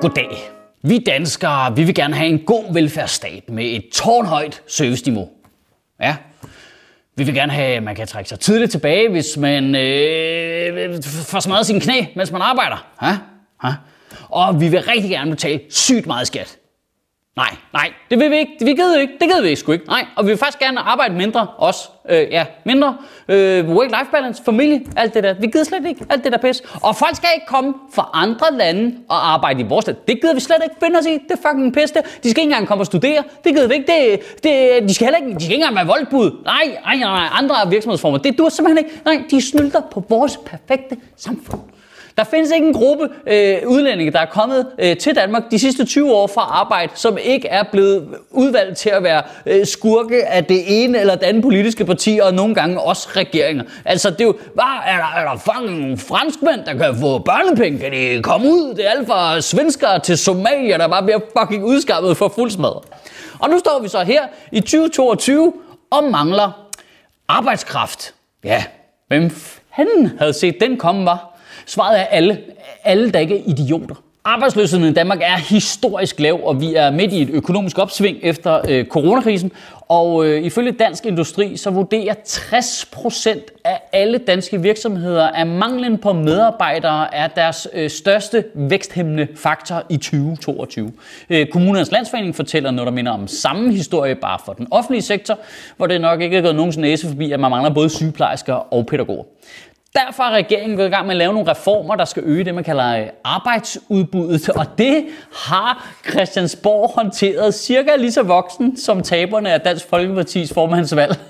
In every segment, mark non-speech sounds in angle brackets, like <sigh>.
Goddag. Vi danskere, vi vil gerne have en god velfærdsstat med et tårnhøjt serviceniveau. Ja. Vi vil gerne have, at man kan trække sig tidligt tilbage, hvis man øh, får smadret sine knæ, mens man arbejder. Ja? Ja? Og vi vil rigtig gerne betale sygt meget skat. Nej, nej, det vil vi ikke. Vi gider ikke. Det gider vi sgu ikke. Nej, og vi vil faktisk gerne arbejde mindre også. Øh, ja, mindre. Øh, work-life balance, familie, alt det der. Vi gider slet ikke alt det der pis. Og folk skal ikke komme fra andre lande og arbejde i vores land. Det gider vi slet ikke finde os i. Det er fucking pis det. De skal ikke engang komme og studere. Det gider vi ikke. Det, det, de skal heller ikke, de skal ikke engang være voldbud. Nej, nej, nej, andre virksomhedsformer. Det dur simpelthen ikke. Nej, de snylter på vores perfekte samfund. Der findes ikke en gruppe øh, udlændinge, der er kommet øh, til Danmark de sidste 20 år fra arbejde, som ikke er blevet udvalgt til at være øh, skurke af det ene eller det andet politiske parti, partier, og nogle gange også regeringer. Altså, det er jo, hvad, er der, er der fucking nogle franskmænd, der kan få børnepenge? Kan de komme ud? Det er alt fra svenskere til somalier, der bare bliver fucking udskammet for fuldsmad. Og nu står vi så her i 2022 og mangler arbejdskraft. Ja, hvem fanden havde set den komme, var? Svaret er alle. Alle, der ikke er idioter. Arbejdsløsheden i Danmark er historisk lav, og vi er midt i et økonomisk opsving efter øh, coronakrisen. Og øh, ifølge Dansk Industri, så vurderer 60% af alle danske virksomheder, at manglen på medarbejdere er deres øh, største væksthæmmende faktor i 2022. Øh, Kommunernes Landsforening fortæller noget, der minder om samme historie, bare for den offentlige sektor, hvor det nok ikke er gået nogens næse forbi, at man mangler både sygeplejersker og pædagoger. Derfor er regeringen gået i gang med at lave nogle reformer, der skal øge det, man kalder øh, arbejdsudbuddet. <laughs> Og det har Christiansborg håndteret cirka lige så voksen som taberne af Dansk Folkepartis formandsvalg. <laughs>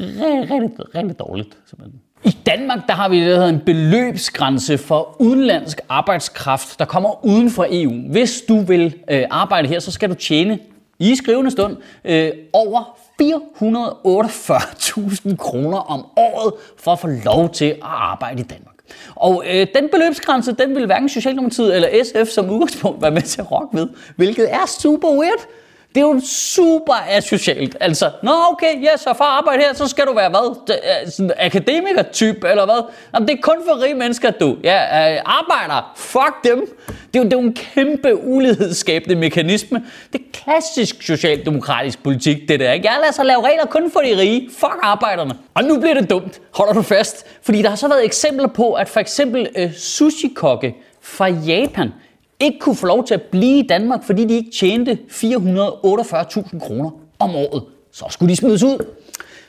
rigtig, rigtig dårligt, simpelthen. I Danmark der har vi det, der hedder en beløbsgrænse for udenlandsk arbejdskraft, der kommer uden for EU. Hvis du vil øh, arbejde her, så skal du tjene i skrivende stund øh, over 448.000 kroner om året for at få lov til at arbejde i Danmark. Og øh, den beløbsgrænse, den vil hverken Socialdemokratiet eller SF som udgangspunkt være med til at rokke ved, hvilket er super weird. Det er jo super asocialt. Altså, nå okay, ja, så for at arbejde her, så skal du være hvad? D- sådan akademiker-type, eller hvad? Jamen, det er kun for rige mennesker, du. Ja, øh, arbejder. Fuck dem. Det er, jo, det er jo en kæmpe ulighedsskabende mekanisme. Det er klassisk socialdemokratisk politik, det der. Ikke? Jeg lader sig lave regler kun for de rige. Fuck arbejderne. Og nu bliver det dumt. Holder du fast? Fordi der har så været eksempler på, at for eksempel øh, sushi-kokke fra Japan ikke kunne få lov til at blive i Danmark, fordi de ikke tjente 448.000 kroner om året. Så skulle de smides ud.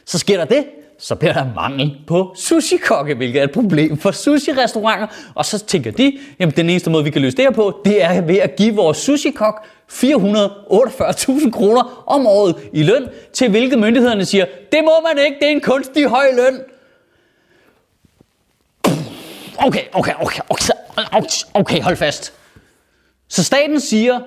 Så sker der det, så bliver der mangel på sushi-kokke, hvilket er et problem for sushi-restauranter. Og så tænker de, jamen den eneste måde, vi kan løse det her på, det er ved at give vores sushi-kok 448.000 kroner om året i løn, til hvilket myndighederne siger, det må man ikke, det er en kunstig høj løn. Okay, okay, okay, okay, okay, hold fast. Så staten siger,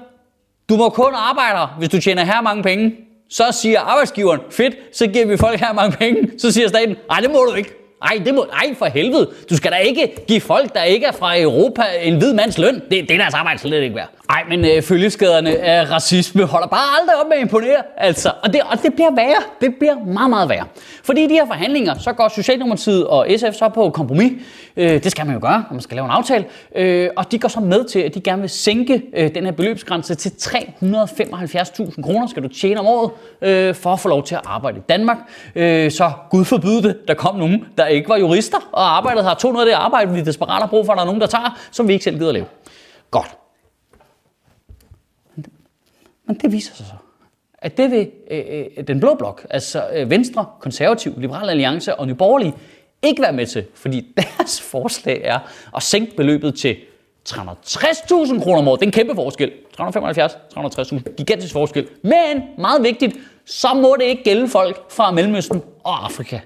du må kun arbejde, hvis du tjener her mange penge. Så siger arbejdsgiveren, fedt, så giver vi folk her mange penge. Så siger staten, nej, det må du ikke. Ej, det må, ej, for helvede. Du skal da ikke give folk, der ikke er fra Europa, en hvid mands løn. Det, det er deres arbejde slet ikke værd. Ej, men øh, følgeskaderne af racisme holder bare aldrig op med at imponere. Altså, og, det, og det bliver værre. Det bliver meget, meget værre. Fordi i de her forhandlinger, så går Socialdemokratiet og SF så på kompromis. Øh, det skal man jo gøre, når man skal lave en aftale. Øh, og de går så med til, at de gerne vil sænke øh, den her beløbsgrænse til 375.000 kroner, skal du tjene om året, øh, for at få lov til at arbejde i Danmark. Øh, så Gud forbyde det, der kom nogen, der ikke var jurister, og arbejdet har tog noget af det arbejde, vi desperat har brug for, at der er nogen, der tager, som vi ikke selv gider lave. Godt. Men det viser sig så, at det vil øh, øh, den blå blok, altså øh, Venstre, Konservativ, Liberal Alliance og Nye Borgerlige, ikke være med til, fordi <laughs> deres forslag er at sænke beløbet til 360.000 kroner om året. Det er en kæmpe forskel. 375, 360.000, gigantisk forskel. Men, meget vigtigt, så må det ikke gælde folk fra Mellemøsten og Afrika.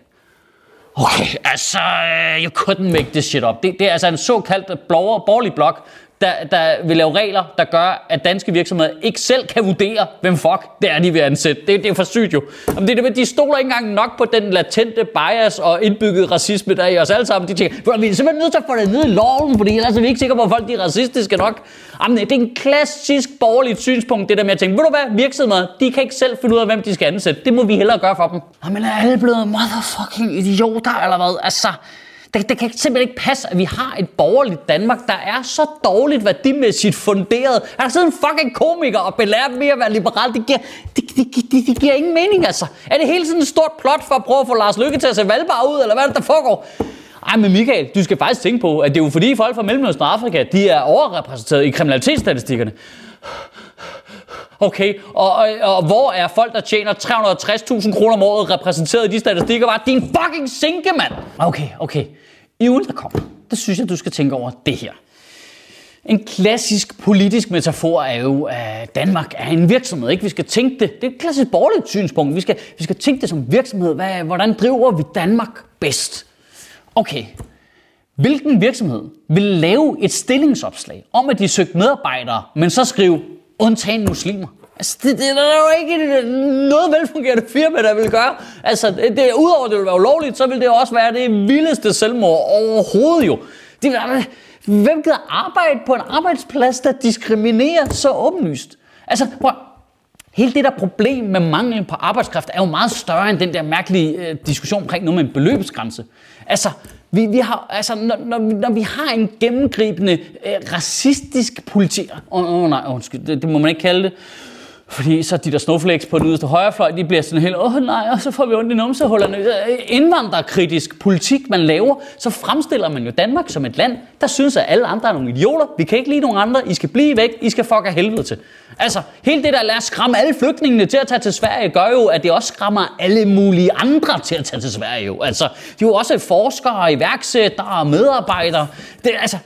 Okay, altså, øh, you couldn't make this shit up. Det, det er altså en såkaldt blåer, borgerlig blok, der, der vil lave regler, der gør, at danske virksomheder ikke selv kan vurdere, hvem fuck det er, de vil ansætte. Det, det er for sygt jo. Jamen, det er det, de stoler ikke engang nok på den latente bias og indbygget racisme, der er i os alle sammen. De tænker, vi er simpelthen nødt til at få det ned i loven, fordi ellers er vi ikke sikre på, at folk de er racistiske nok. Jamen, det er en klassisk borgerligt synspunkt, det der med at tænke, ved du hvad, virksomheder, de kan ikke selv finde ud af, hvem de skal ansætte. Det må vi hellere gøre for dem. Jamen, er alle blevet motherfucking idioter, eller hvad? Altså, det, det kan simpelthen ikke passe, at vi har et borgerligt Danmark, der er så dårligt værdimæssigt funderet. Er der sidder en fucking komiker og belærer dem i at være liberal? Det giver, det, det, det, det giver ingen mening, altså. Er det hele sådan et stort plot for at prøve at få Lars Lykke til at se valgbar ud, eller hvad er det, der foregår? Ej, men Michael, du skal faktisk tænke på, at det er jo fordi folk fra Mellemøsten og Afrika, de er overrepræsenteret i kriminalitetsstatistikkerne. Okay, og, og, og hvor er folk, der tjener 360.000 kroner om året repræsenteret i de statistikker? Var din fucking sinke, mand! Okay, okay. I ugen, der kommer, der synes jeg, du skal tænke over det her. En klassisk politisk metafor er jo, at Danmark er en virksomhed. Ikke? Vi skal tænke det. Det er et klassisk borgerligt synspunkt. Vi skal, vi skal tænke det som virksomhed. Hvad, hvordan driver vi Danmark bedst? Okay. Hvilken virksomhed vil lave et stillingsopslag om, at de søgte medarbejdere, men så skrive undtagen muslimer? Altså, det, det, der er jo ikke noget velfungerende firma, der vil gøre. Altså, det, det, udover at det vil være ulovligt, så vil det også være det vildeste selvmord overhovedet jo. Det, hvem gider arbejde på en arbejdsplads, der diskriminerer så åbenlyst? Altså, prøv, hele det der problem med manglen på arbejdskraft er jo meget større end den der mærkelige øh, diskussion omkring noget med en beløbsgrænse. Altså, vi, vi har, altså, når, når, når vi har en gennemgribende øh, racistisk politik... Åh oh, oh, nej, undskyld, det, det må man ikke kalde det. Fordi så de der snowflakes på den yderste højrefløj, de bliver sådan helt, åh nej, og så får vi ondt i numsehullerne. Øh, indvandrerkritisk politik, man laver, så fremstiller man jo Danmark som et land, der synes, at alle andre er nogle idioter. Vi kan ikke lide nogen andre. I skal blive væk. I skal fuck af helvede til. Altså, hele det der lad os skræmme alle flygtningene til at tage til Sverige, gør jo, at det også skræmmer alle mulige andre til at tage til Sverige. Jo. Altså, de er jo også forskere, iværksættere, medarbejdere. Det, altså,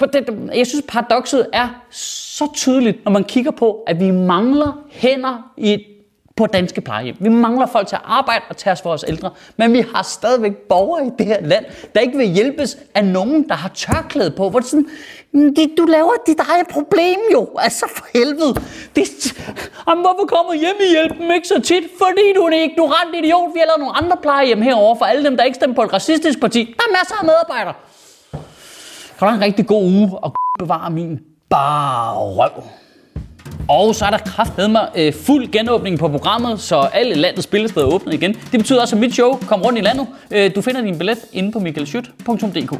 det, jeg synes, paradokset er så tydeligt, når man kigger på, at vi mangler hænder i på danske plejehjem. Vi mangler folk til at arbejde og tage os for vores ældre, men vi har stadigvæk borgere i det her land, der ikke vil hjælpes af nogen, der har tørklæde på. Hvor det sådan, det, du laver dit eget problem jo, altså for helvede. Det, jamen, hvorfor kommer hjemmehjælpen ikke så tit? Fordi du er en ignorant idiot. Vi har lavet nogle andre plejehjem herover for alle dem, der ikke stemmer på et racistisk parti. Der er masser af medarbejdere. Kan du have en rigtig god uge og bevare min bare røv. Og så er der kraftedet mig øh, fuld genåbning på programmet, så alle landets spillesteder er åbnet igen. Det betyder også, at mit show kommer rundt i landet. Øh, du finder din billet inde på michaelschut.dk.